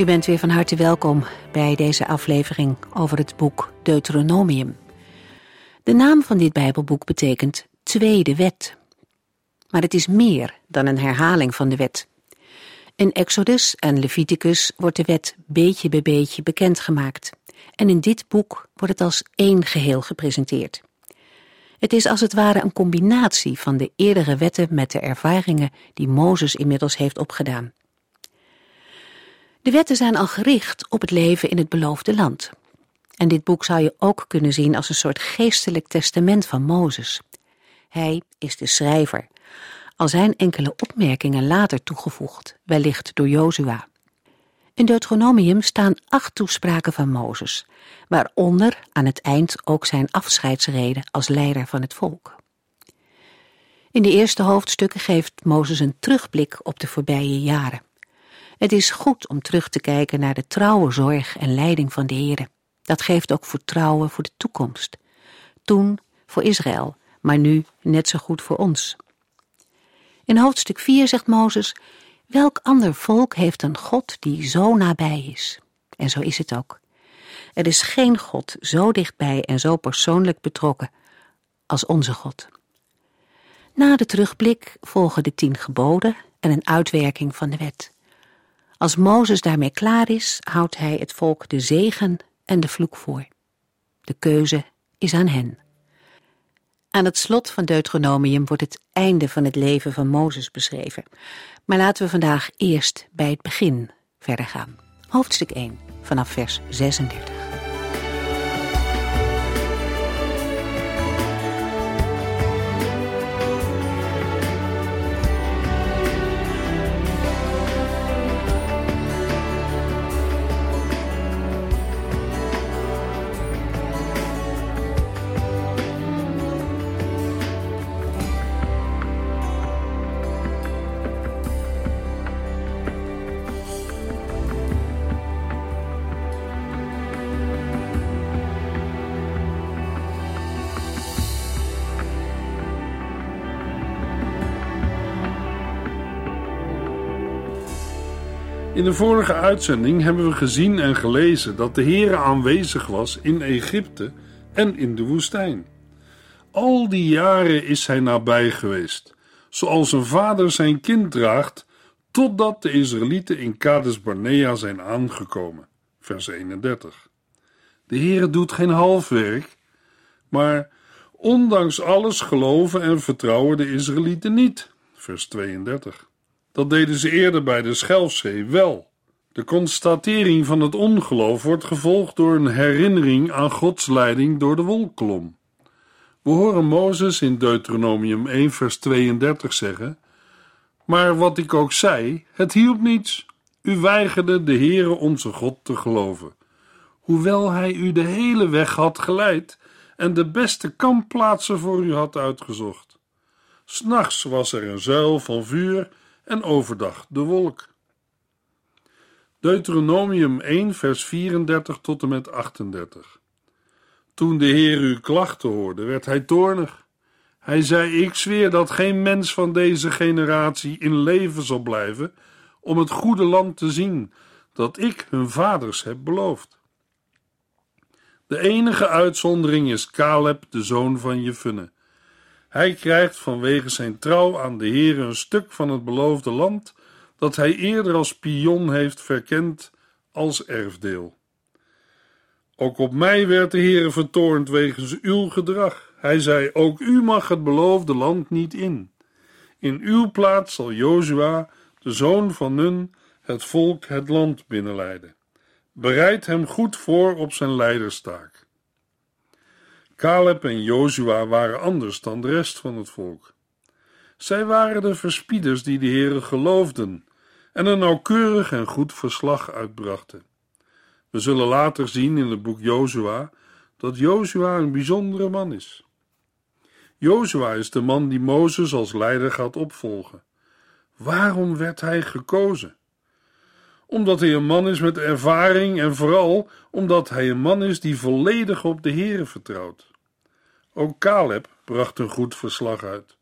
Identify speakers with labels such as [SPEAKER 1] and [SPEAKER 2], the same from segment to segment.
[SPEAKER 1] U bent weer van harte welkom bij deze aflevering over het boek Deuteronomium. De naam van dit Bijbelboek betekent Tweede Wet. Maar het is meer dan een herhaling van de wet. In Exodus en Leviticus wordt de wet beetje bij beetje bekendgemaakt. En in dit boek wordt het als één geheel gepresenteerd. Het is als het ware een combinatie van de eerdere wetten met de ervaringen die Mozes inmiddels heeft opgedaan. De wetten zijn al gericht op het leven in het beloofde land. En dit boek zou je ook kunnen zien als een soort geestelijk testament van Mozes. Hij is de schrijver, al zijn enkele opmerkingen later toegevoegd, wellicht door Jozua. In Deuteronomium staan acht toespraken van Mozes, waaronder aan het eind ook zijn afscheidsrede als leider van het volk. In de eerste hoofdstukken geeft Mozes een terugblik op de voorbije jaren. Het is goed om terug te kijken naar de trouwe zorg en leiding van de Heere. Dat geeft ook vertrouwen voor de toekomst. Toen voor Israël, maar nu net zo goed voor ons. In hoofdstuk 4 zegt Mozes, welk ander volk heeft een God die zo nabij is? En zo is het ook. Er is geen God zo dichtbij en zo persoonlijk betrokken als onze God. Na de terugblik volgen de tien geboden en een uitwerking van de wet. Als Mozes daarmee klaar is, houdt hij het volk de zegen en de vloek voor. De keuze is aan hen. Aan het slot van Deuteronomium wordt het einde van het leven van Mozes beschreven. Maar laten we vandaag eerst bij het begin verder gaan. Hoofdstuk 1, vanaf vers 36.
[SPEAKER 2] In de vorige uitzending hebben we gezien en gelezen dat de Heere aanwezig was in Egypte en in de woestijn. Al die jaren is hij nabij geweest, zoals een vader zijn kind draagt, totdat de Israëlieten in Kades Barnea zijn aangekomen. Vers 31. De Heere doet geen halfwerk, maar ondanks alles geloven en vertrouwen de Israëlieten niet. Vers 32. Dat deden ze eerder bij de Schelfzee wel. De constatering van het ongeloof wordt gevolgd door een herinnering aan Gods leiding door de wolkolom. We horen Mozes in Deuteronomium 1 vers 32 zeggen: Maar wat ik ook zei, het hielp niets. U weigerde de Heere onze God te geloven, hoewel hij u de hele weg had geleid en de beste kampplaatsen voor u had uitgezocht. S'nachts was er een zuil van vuur en overdag de wolk. Deuteronomium 1, vers 34 tot en met 38. Toen de Heer uw klachten hoorde, werd hij toornig. Hij zei: Ik zweer dat geen mens van deze generatie in leven zal blijven om het goede land te zien dat ik hun vaders heb beloofd. De enige uitzondering is Caleb, de zoon van Jefunne. Hij krijgt vanwege zijn trouw aan de Heer een stuk van het beloofde land dat hij eerder als pion heeft verkend als erfdeel. Ook op mij werd de Heer vertoornd wegens uw gedrag. Hij zei: Ook u mag het beloofde land niet in. In uw plaats zal Jozua, de zoon van Nun, het volk het land binnenleiden. Bereid hem goed voor op zijn leiderstaak. Caleb en Jozua waren anders dan de rest van het volk. Zij waren de verspieders die de Heere geloofden en een nauwkeurig en goed verslag uitbrachten. We zullen later zien in het boek Jozua dat Jozua een bijzondere man is. Jozua is de man die Mozes als leider gaat opvolgen. Waarom werd hij gekozen? Omdat hij een man is met ervaring en vooral omdat hij een man is die volledig op de Heere vertrouwt. Ook Caleb bracht een goed verslag uit.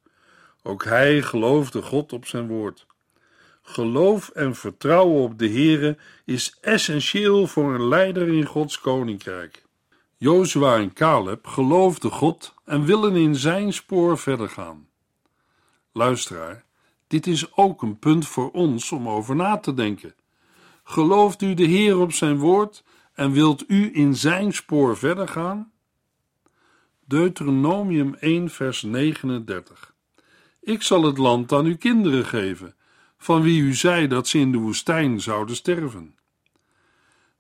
[SPEAKER 2] Ook hij geloofde God op zijn woord. Geloof en vertrouwen op de Heere is essentieel voor een leider in Gods koninkrijk. Jozua en Caleb geloofden God en willen in zijn spoor verder gaan. Luisteraar, dit is ook een punt voor ons om over na te denken. Gelooft u de Heer op zijn woord en wilt u in zijn spoor verder gaan? Deuteronomium 1, vers 39. Ik zal het land aan uw kinderen geven, van wie u zei dat ze in de woestijn zouden sterven.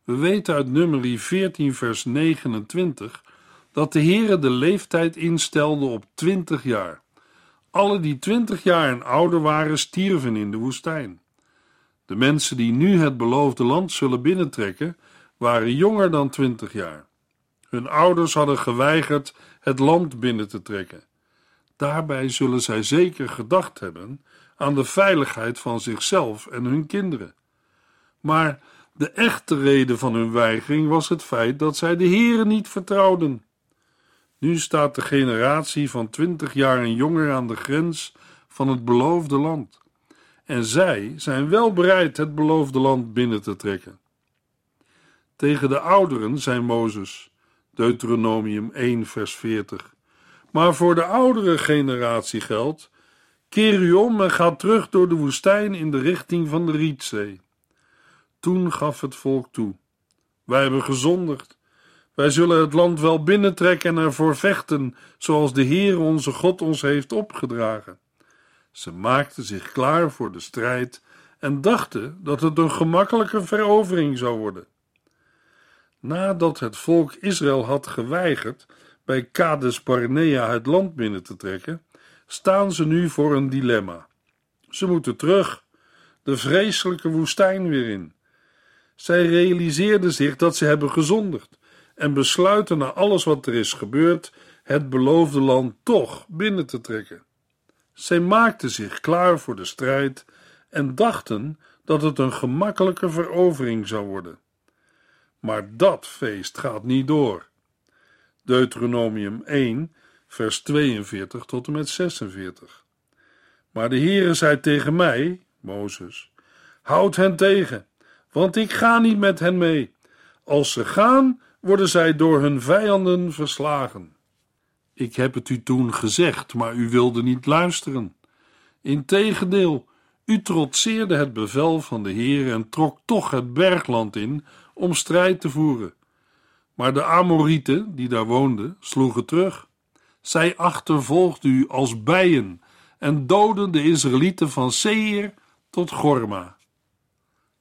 [SPEAKER 2] We weten uit nummer 14, vers 29 dat de Heere de leeftijd instelde op 20 jaar. Alle die 20 jaar en ouder waren, stierven in de woestijn. De mensen die nu het beloofde land zullen binnentrekken, waren jonger dan 20 jaar. Hun ouders hadden geweigerd het land binnen te trekken. Daarbij zullen zij zeker gedacht hebben aan de veiligheid van zichzelf en hun kinderen. Maar de echte reden van hun weigering was het feit dat zij de Here niet vertrouwden. Nu staat de generatie van twintig jaar en jonger aan de grens van het beloofde land. En zij zijn wel bereid het beloofde land binnen te trekken. Tegen de ouderen zei Mozes, Deuteronomium 1, vers 40. Maar voor de oudere generatie geldt: keer u om en ga terug door de woestijn in de richting van de Rietzee. Toen gaf het volk toe: Wij hebben gezondigd. Wij zullen het land wel binnentrekken en ervoor vechten, zoals de Heer onze God ons heeft opgedragen. Ze maakten zich klaar voor de strijd en dachten dat het een gemakkelijke verovering zou worden. Nadat het volk Israël had geweigerd bij Kades Barnea het land binnen te trekken, staan ze nu voor een dilemma. Ze moeten terug, de vreselijke woestijn weer in. Zij realiseerden zich dat ze hebben gezondigd en besluiten na alles wat er is gebeurd het beloofde land toch binnen te trekken. Zij maakten zich klaar voor de strijd en dachten dat het een gemakkelijke verovering zou worden. Maar dat feest gaat niet door. Deuteronomium 1, vers 42 tot en met 46. Maar de Heere zei tegen mij, Mozes, houd hen tegen, want ik ga niet met hen mee. Als ze gaan, worden zij door hun vijanden verslagen. Ik heb het u toen gezegd, maar u wilde niet luisteren. Integendeel, u trotseerde het bevel van de Heer en trok toch het bergland in om strijd te voeren. Maar de Amorieten, die daar woonden, sloegen terug. Zij achtervolgden u als bijen en doden de Israëlieten van Seir tot Gorma.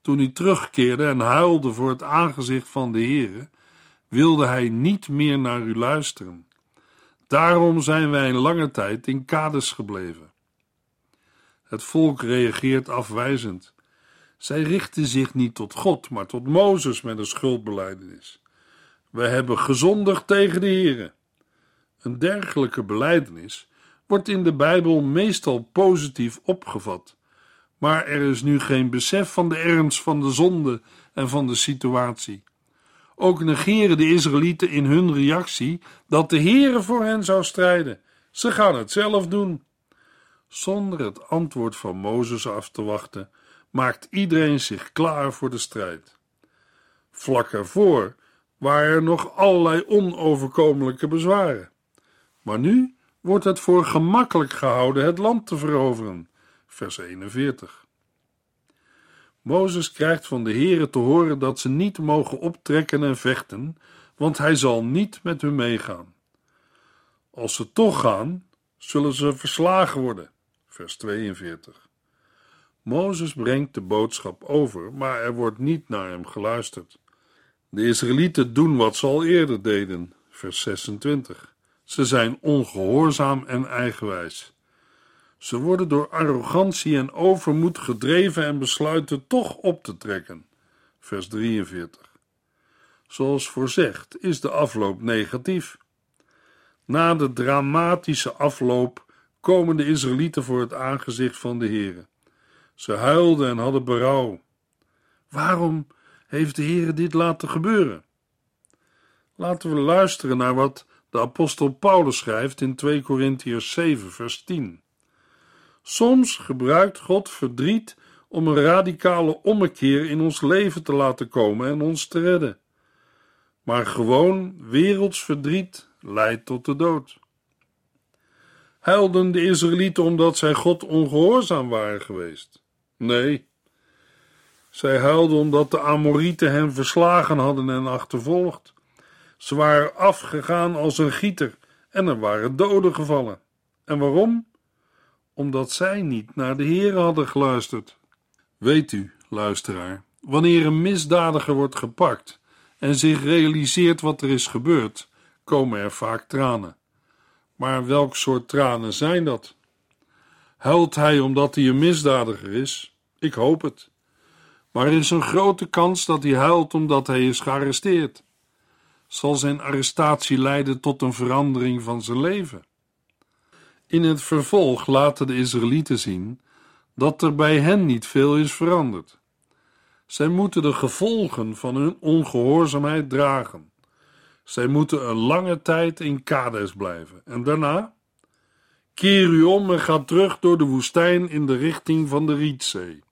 [SPEAKER 2] Toen u terugkeerde en huilde voor het aangezicht van de Heere, wilde hij niet meer naar u luisteren. Daarom zijn wij een lange tijd in Kades gebleven. Het volk reageert afwijzend. Zij richten zich niet tot God, maar tot Mozes met een schuldbeleidenis. We hebben gezondigd tegen de Heere. Een dergelijke beleidenis wordt in de Bijbel meestal positief opgevat, maar er is nu geen besef van de ernst van de zonde en van de situatie. Ook negeren de Israëlieten in hun reactie dat de Heere voor hen zou strijden. Ze gaan het zelf doen. Zonder het antwoord van Mozes af te wachten, maakt iedereen zich klaar voor de strijd. Vlak ervoor waren er nog allerlei onoverkomelijke bezwaren. Maar nu wordt het voor gemakkelijk gehouden het land te veroveren. Vers 41. Mozes krijgt van de Heere te horen dat ze niet mogen optrekken en vechten, want hij zal niet met hun meegaan. Als ze toch gaan, zullen ze verslagen worden. Vers 42. Mozes brengt de boodschap over, maar er wordt niet naar hem geluisterd. De Israëlieten doen wat ze al eerder deden. Vers 26. Ze zijn ongehoorzaam en eigenwijs. Ze worden door arrogantie en overmoed gedreven en besluiten toch op te trekken. Vers 43. Zoals voorzegd is de afloop negatief. Na de dramatische afloop komen de Israëlieten voor het aangezicht van de Heere. Ze huilden en hadden berouw. Waarom heeft de Heere dit laten gebeuren? Laten we luisteren naar wat de apostel Paulus schrijft in 2 Korintiërs 7 vers 10. Soms gebruikt God verdriet om een radicale ommekeer in ons leven te laten komen en ons te redden. Maar gewoon werelds verdriet leidt tot de dood. Huilden de Israëlieten omdat zij God ongehoorzaam waren geweest? Nee. Zij huilden omdat de Amorieten hen verslagen hadden en achtervolgd. Ze waren afgegaan als een gieter en er waren doden gevallen. En waarom? Omdat zij niet naar de Heer hadden geluisterd. Weet u, luisteraar, wanneer een misdadiger wordt gepakt en zich realiseert wat er is gebeurd, komen er vaak tranen. Maar welk soort tranen zijn dat? Huilt hij omdat hij een misdadiger is? Ik hoop het. Maar er is een grote kans dat hij huilt omdat hij is gearresteerd. Zal zijn arrestatie leiden tot een verandering van zijn leven? In het vervolg laten de Israëlieten zien dat er bij hen niet veel is veranderd. Zij moeten de gevolgen van hun ongehoorzaamheid dragen. Zij moeten een lange tijd in Kades blijven. En daarna? Keer u om en ga terug door de woestijn in de richting van de Rietzee.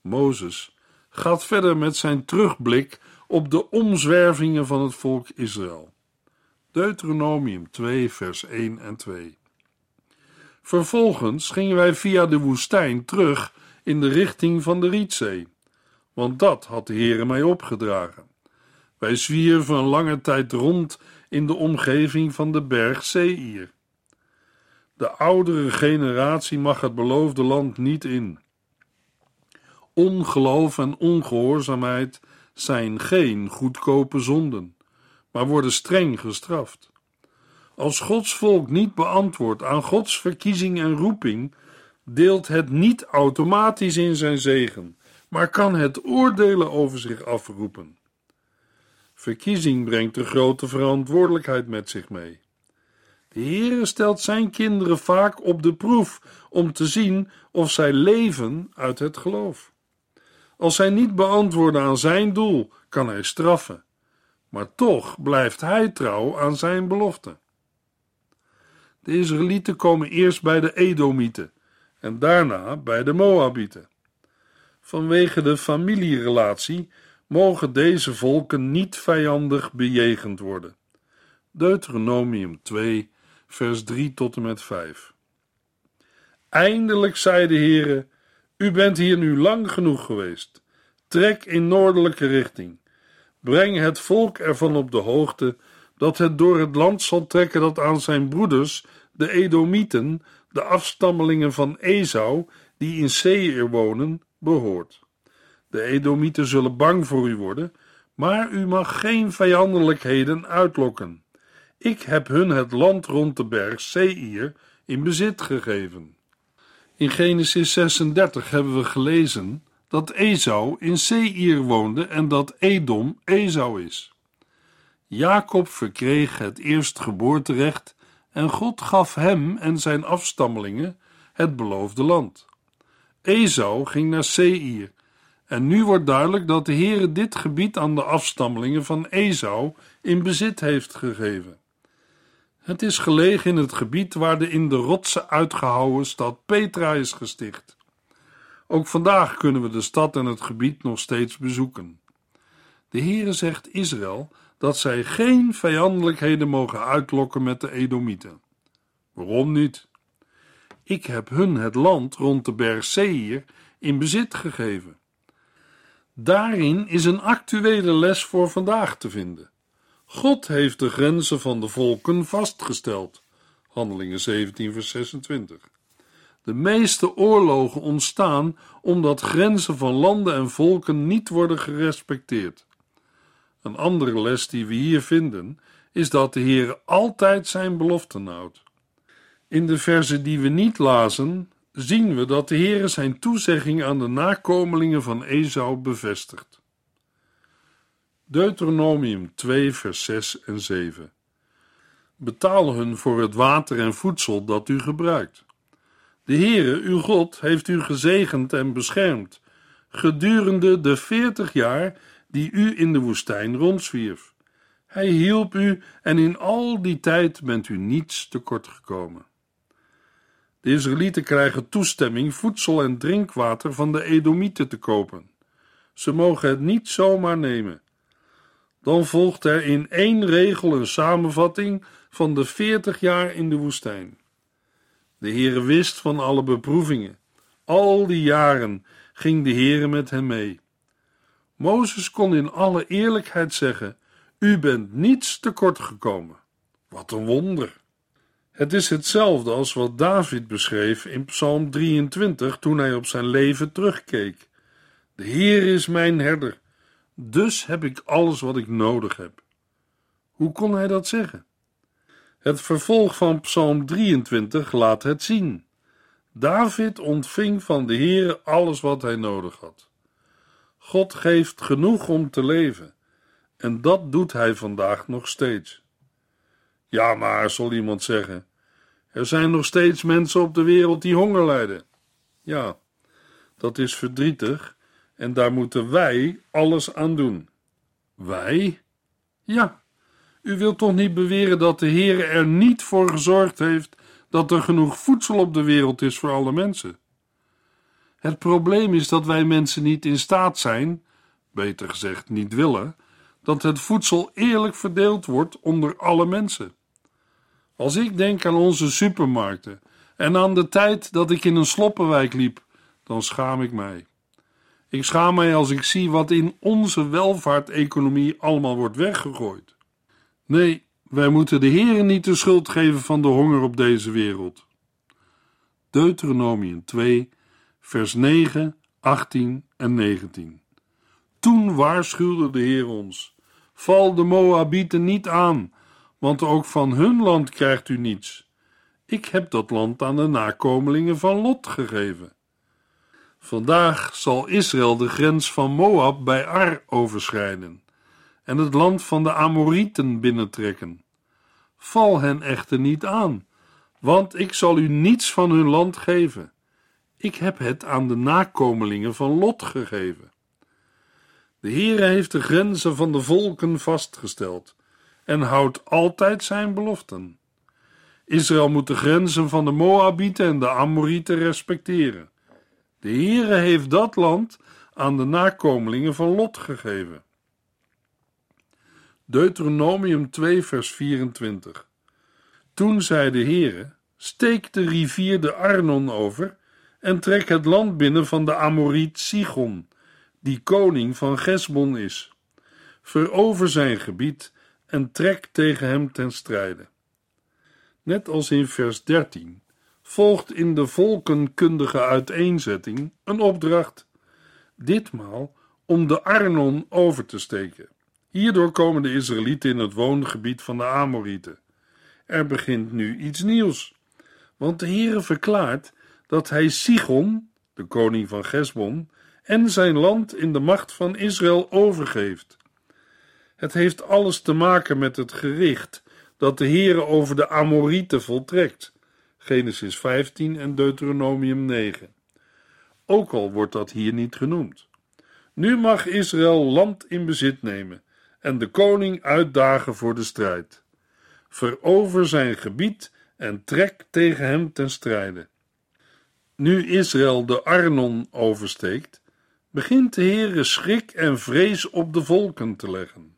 [SPEAKER 2] Mozes gaat verder met zijn terugblik op de omzwervingen van het volk Israël. Deuteronomium 2, vers 1 en 2. Vervolgens gingen wij via de woestijn terug in de richting van de Rietzee, want dat had de Heere mij opgedragen. Wij zwierven een lange tijd rond in de omgeving van de berg Seir. De oudere generatie mag het beloofde land niet in. Ongeloof en ongehoorzaamheid zijn geen goedkope zonden, maar worden streng gestraft. Als Gods volk niet beantwoordt aan Gods verkiezing en roeping, deelt het niet automatisch in zijn zegen, maar kan het oordelen over zich afroepen. Verkiezing brengt een grote verantwoordelijkheid met zich mee. De Heere stelt zijn kinderen vaak op de proef om te zien of zij leven uit het geloof. Als zij niet beantwoorden aan zijn doel, kan hij straffen, maar toch blijft hij trouw aan zijn belofte. De Israëlieten komen eerst bij de Edomieten en daarna bij de Moabieten. Vanwege de familierelatie mogen deze volken niet vijandig bejegend worden. Deuteronomium 2, vers 3 tot en met 5. Eindelijk zei de Heere: U bent hier nu lang genoeg geweest. Trek in noordelijke richting. Breng het volk ervan op de hoogte dat het door het land zal trekken dat aan zijn broeders, de Edomieten, de afstammelingen van Esau, die in Seir wonen, behoort. De Edomieten zullen bang voor u worden, maar u mag geen vijandelijkheden uitlokken. Ik heb hun het land rond de berg Seir in bezit gegeven. In Genesis 36 hebben we gelezen dat Esau in Seir woonde en dat Edom Esau is. Jacob verkreeg het eerstgeboorterecht en God gaf hem en zijn afstammelingen het beloofde land. Esau ging naar Seir en nu wordt duidelijk dat de Heere dit gebied aan de afstammelingen van Esau in bezit heeft gegeven. Het is gelegen in het gebied waar de in de rotsen uitgehouwen stad Petra is gesticht. Ook vandaag kunnen we de stad en het gebied nog steeds bezoeken. De Heere zegt Israël dat zij geen vijandelijkheden mogen uitlokken met de Edomieten. Waarom niet? Ik heb hun het land rond de berg Seir in bezit gegeven. Daarin is een actuele les voor vandaag te vinden. God heeft de grenzen van de volken vastgesteld. Handelingen 17, vers 26. De meeste oorlogen ontstaan omdat grenzen van landen en volken niet worden gerespecteerd. Een andere les die we hier vinden is dat de Heer altijd zijn beloften houdt. In de verzen die we niet lazen, zien we dat de Heer zijn toezegging aan de nakomelingen van Esau bevestigt. Deuteronomium 2, vers 6 en 7. Betaal hun voor het water en voedsel dat u gebruikt. De Heere, uw God, heeft u gezegend en beschermd gedurende de veertig jaar die u in de woestijn rondzwierf. Hij hielp u en in al die tijd bent u niets tekort gekomen. De Israëlieten krijgen toestemming voedsel en drinkwater van de Edomieten te kopen. Ze mogen het niet zomaar nemen. Dan volgt er in één regel een samenvatting van de veertig jaar in de woestijn. De Heere wist van alle beproevingen. Al die jaren ging de Heere met hem mee. Mozes kon in alle eerlijkheid zeggen: U bent niets tekort gekomen. Wat een wonder! Het is hetzelfde als wat David beschreef in Psalm 23 toen hij op zijn leven terugkeek. De Heer is mijn herder, dus heb ik alles wat ik nodig heb. Hoe kon hij dat zeggen? Het vervolg van Psalm 23 laat het zien. David ontving van de Heere alles wat hij nodig had. God geeft genoeg om te leven, en dat doet hij vandaag nog steeds. Ja, maar, zal iemand zeggen, er zijn nog steeds mensen op de wereld die honger lijden. Ja, dat is verdrietig en daar moeten wij alles aan doen. Wij? Ja, u wilt toch niet beweren dat de Heer er niet voor gezorgd heeft dat er genoeg voedsel op de wereld is voor alle mensen? Het probleem is dat wij mensen niet in staat zijn, beter gezegd niet willen, dat het voedsel eerlijk verdeeld wordt onder alle mensen. Als ik denk aan onze supermarkten en aan de tijd dat ik in een sloppenwijk liep, dan schaam ik mij. Ik schaam mij als ik zie wat in onze welvaarteconomie allemaal wordt weggegooid. Nee, wij moeten de Heeren niet de schuld geven van de honger op deze wereld. Deuteronomium 2, vers 9, 18 en 19. Toen waarschuwde de Heer ons: Val de Moabieten niet aan, want ook van hun land krijgt u niets. Ik heb dat land aan de nakomelingen van Lot gegeven. Vandaag zal Israël de grens van Moab bij Ar overschrijden en het land van de Amorieten binnentrekken. Val hen echter niet aan, want ik zal u niets van hun land geven. Ik heb het aan de nakomelingen van Lot gegeven. De Heere heeft de grenzen van de volken vastgesteld en houdt altijd zijn beloften. Israël moet de grenzen van de Moabieten en de Amorieten respecteren. De Heere heeft dat land aan de nakomelingen van Lot gegeven. Deuteronomium 2 vers 24 Toen zei de Heere, steek de rivier de Arnon over en trek het land binnen van de Amoriet Sigon, die koning van Gesbon is. Verover zijn gebied en trek tegen hem ten strijde. Net als in vers 13 volgt in de volkenkundige uiteenzetting een opdracht, ditmaal om de Arnon over te steken. Hierdoor komen de Israëlieten in het woongebied van de Amorieten. Er begint nu iets nieuws, want de Heere verklaart dat hij Sigon, de koning van Gesbon, en zijn land in de macht van Israël overgeeft. Het heeft alles te maken met het gericht dat de Heere over de Amorieten voltrekt. Genesis 15 en Deuteronomium 9. Ook al wordt dat hier niet genoemd. Nu mag Israël land in bezit nemen en de koning uitdagen voor de strijd. Verover zijn gebied en trek tegen hem ten strijde. Nu Israël de Arnon oversteekt, begint de Heere schrik en vrees op de volken te leggen.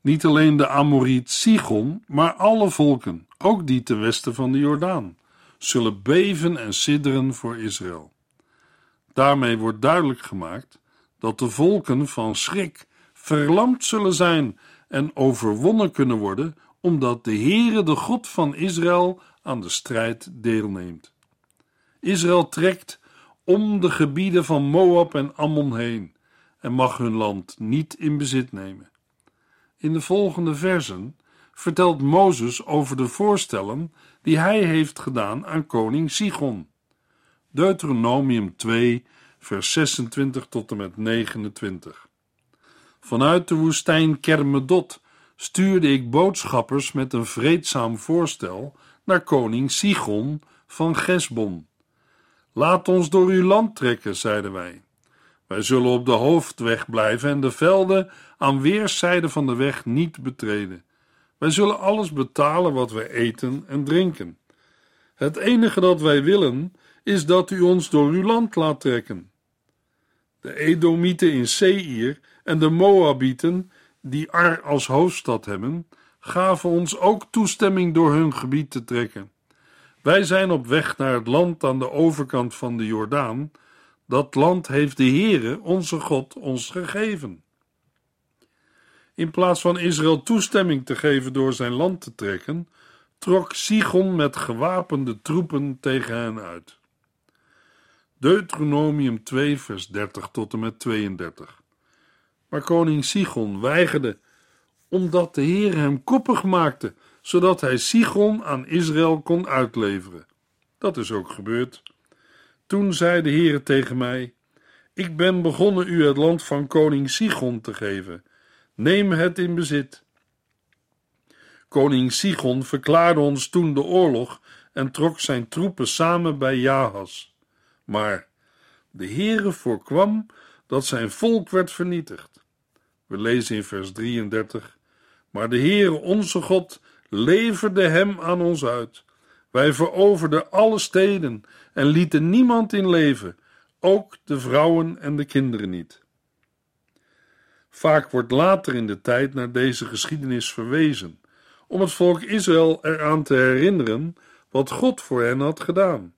[SPEAKER 2] Niet alleen de Amoriet Sigon, maar alle volken, ook die ten westen van de Jordaan, zullen beven en sidderen voor Israël. Daarmee wordt duidelijk gemaakt dat de volken van schrik verlamd zullen zijn en overwonnen kunnen worden, omdat de Heere, de God van Israël, aan de strijd deelneemt. Israël trekt om de gebieden van Moab en Ammon heen en mag hun land niet in bezit nemen. In de volgende versen vertelt Mozes over de voorstellen die hij heeft gedaan aan koning Sigon. Deuteronomium 2, vers 26 tot en met 29. Vanuit de woestijn Kermedot stuurde ik boodschappers met een vreedzaam voorstel naar koning Sigon van Gesbon. Laat ons door uw land trekken, zeiden wij. Wij zullen op de hoofdweg blijven en de velden aan weerszijden van de weg niet betreden. Wij zullen alles betalen wat wij eten en drinken. Het enige dat wij willen is dat u ons door uw land laat trekken. De Edomieten in Seir en de Moabieten, die Ar als hoofdstad hebben, gaven ons ook toestemming door hun gebied te trekken. Wij zijn op weg naar het land aan de overkant van de Jordaan. Dat land heeft de Heere, onze God, ons gegeven. In plaats van Israël toestemming te geven door zijn land te trekken, trok Sigon met gewapende troepen tegen hen uit. Deuteronomium 2, vers 30 tot en met 32. Maar koning Sigon weigerde, omdat de Heer hem koppig maakte, zodat hij Sigon aan Israël kon uitleveren. Dat is ook gebeurd. Toen zei de Heer tegen mij: Ik ben begonnen u het land van koning Sigon te geven. Neem het in bezit. Koning Sigon verklaarde ons toen de oorlog en trok zijn troepen samen bij Jahas. Maar de Heere voorkwam dat zijn volk werd vernietigd. We lezen in vers 33: Maar de Heere onze God leverde hem aan ons uit. Wij veroverden alle steden en lieten niemand in leven, ook de vrouwen en de kinderen niet. Vaak wordt later in de tijd naar deze geschiedenis verwezen, om het volk Israël eraan te herinneren wat God voor hen had gedaan.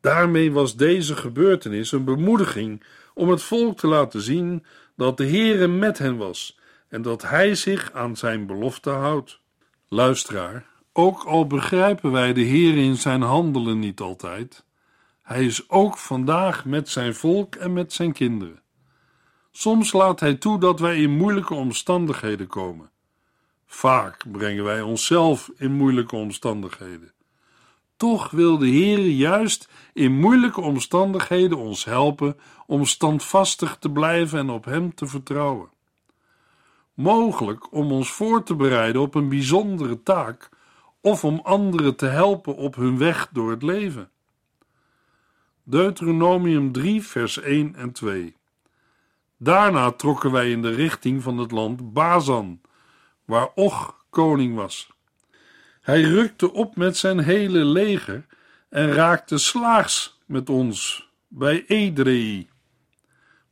[SPEAKER 2] Daarmee was deze gebeurtenis een bemoediging om het volk te laten zien dat de Heere met hen was en dat hij zich aan zijn belofte houdt. Luisteraar, ook al begrijpen wij de Heer in zijn handelen niet altijd, hij is ook vandaag met zijn volk en met zijn kinderen. Soms laat hij toe dat wij in moeilijke omstandigheden komen. Vaak brengen wij onszelf in moeilijke omstandigheden. Toch wil de Heer juist in moeilijke omstandigheden ons helpen om standvastig te blijven en op Hem te vertrouwen. Mogelijk om ons voor te bereiden op een bijzondere taak of om anderen te helpen op hun weg door het leven. Deuteronomium 3, vers 1 en 2. Daarna trokken wij in de richting van het land Bazan, waar Och koning was. Hij rukte op met zijn hele leger en raakte slaags met ons bij Edrei.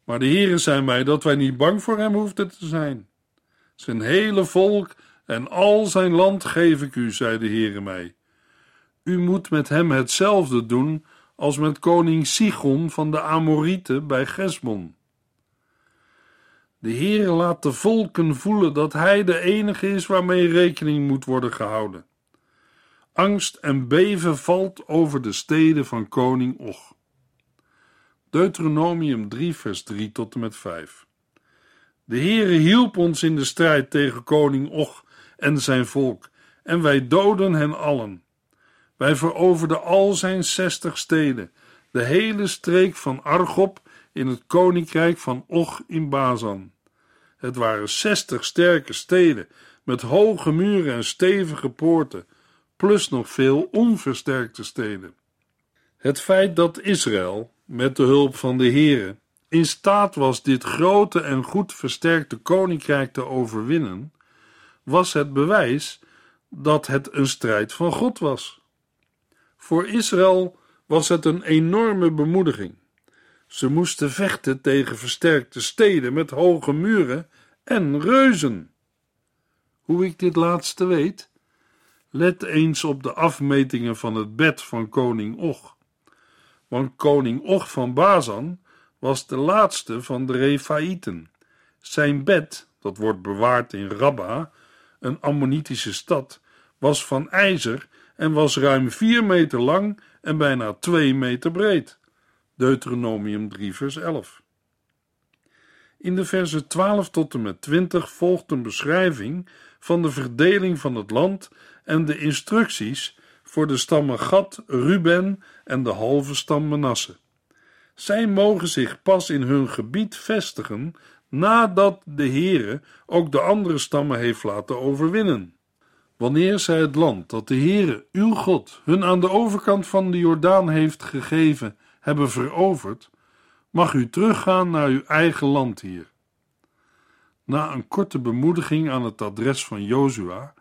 [SPEAKER 2] Maar de Heere zei mij dat wij niet bang voor hem hoefden te zijn. Zijn hele volk en al zijn land geef ik u, zei de Heere mij. U moet met hem hetzelfde doen als met koning Sigon van de Amorieten bij Gesbon. De Heere laat de volken voelen dat hij de enige is waarmee rekening moet worden gehouden. Angst en beven valt over de steden van koning Och. Deuteronomium 3 vers 3 tot en met 5 De Heere hielp ons in de strijd tegen koning Och en zijn volk, en wij doden hen allen. Wij veroverden al zijn zestig steden, de hele streek van Argob in het koninkrijk van Och in Bazan. Het waren zestig sterke steden met hoge muren en stevige poorten, plus nog veel onversterkte steden. Het feit dat Israël, met de hulp van de Heere, in staat was dit grote en goed versterkte koninkrijk te overwinnen, was het bewijs dat het een strijd van God was. Voor Israël was het een enorme bemoediging. Ze moesten vechten tegen versterkte steden met hoge muren en reuzen. Hoe ik dit laatste weet? Let eens op de afmetingen van het bed van koning Och. Want koning Och van Bazan was de laatste van de Refaïten. Zijn bed, dat wordt bewaard in Rabba, een Ammonitische stad, was van ijzer en was ruim vier meter lang en bijna twee meter breed. Deuteronomium 3 vers 11. In de versen 12 tot en met 20 volgt een beschrijving van de verdeling van het land en de instructies voor de stammen Gad, Ruben en de halve stam Manasse. Zij mogen zich pas in hun gebied vestigen nadat de Heere ook de andere stammen heeft laten overwinnen. Wanneer zij het land dat de Heere, uw God, hun aan de overkant van de Jordaan heeft gegeven, hebben veroverd, mag u teruggaan naar uw eigen land hier. Na een korte bemoediging aan het adres van Jozua,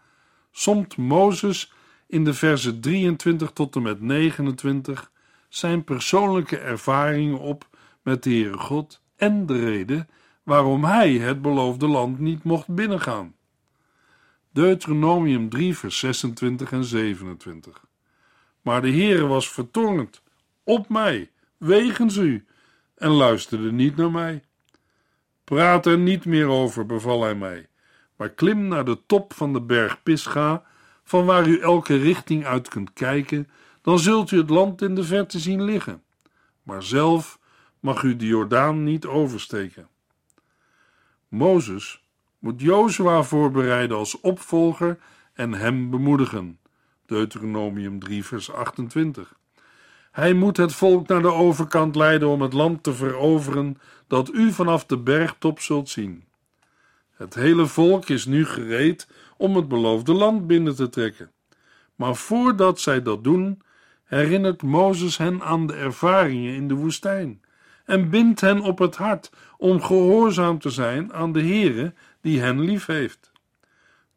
[SPEAKER 2] somt Mozes in de versen 23 tot en met 29 zijn persoonlijke ervaringen op met de Heere God en de reden waarom hij het beloofde land niet mocht binnengaan. Deuteronomium 3, vers 26 en 27. Maar de Heere was vertoornd op mij, wegens u, en luisterde niet naar mij. Praat er niet meer over, beval hij mij, maar klim naar de top van de berg Pisga, van waar u elke richting uit kunt kijken, dan zult u het land in de verte zien liggen. Maar zelf mag u de Jordaan niet oversteken. Mozes moet Jozua voorbereiden als opvolger en hem bemoedigen. Deuteronomium 3, vers 28. Hij moet het volk naar de overkant leiden om het land te veroveren dat u vanaf de bergtop zult zien. Het hele volk is nu gereed om het beloofde land binnen te trekken. Maar voordat zij dat doen, herinnert Mozes hen aan de ervaringen in de woestijn en bindt hen op het hart om gehoorzaam te zijn aan de Heere die hen lief heeft.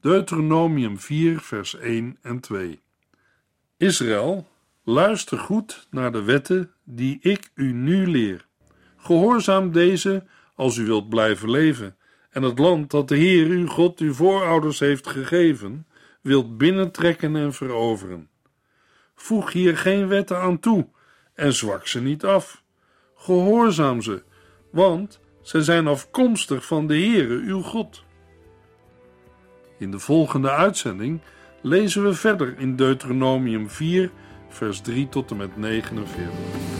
[SPEAKER 2] Deuteronomium 4 vers 1 en 2 Israël, luister goed naar de wetten die ik u nu leer. Gehoorzaam deze als u wilt blijven leven en het land dat de Heer uw God uw voorouders heeft gegeven, wilt binnentrekken en veroveren. Voeg hier geen wetten aan toe en zwak ze niet af. Gehoorzaam ze, want zij zijn afkomstig van de Heere uw God. In de volgende uitzending lezen we verder in Deuteronomium 4, vers 3 tot en met 49.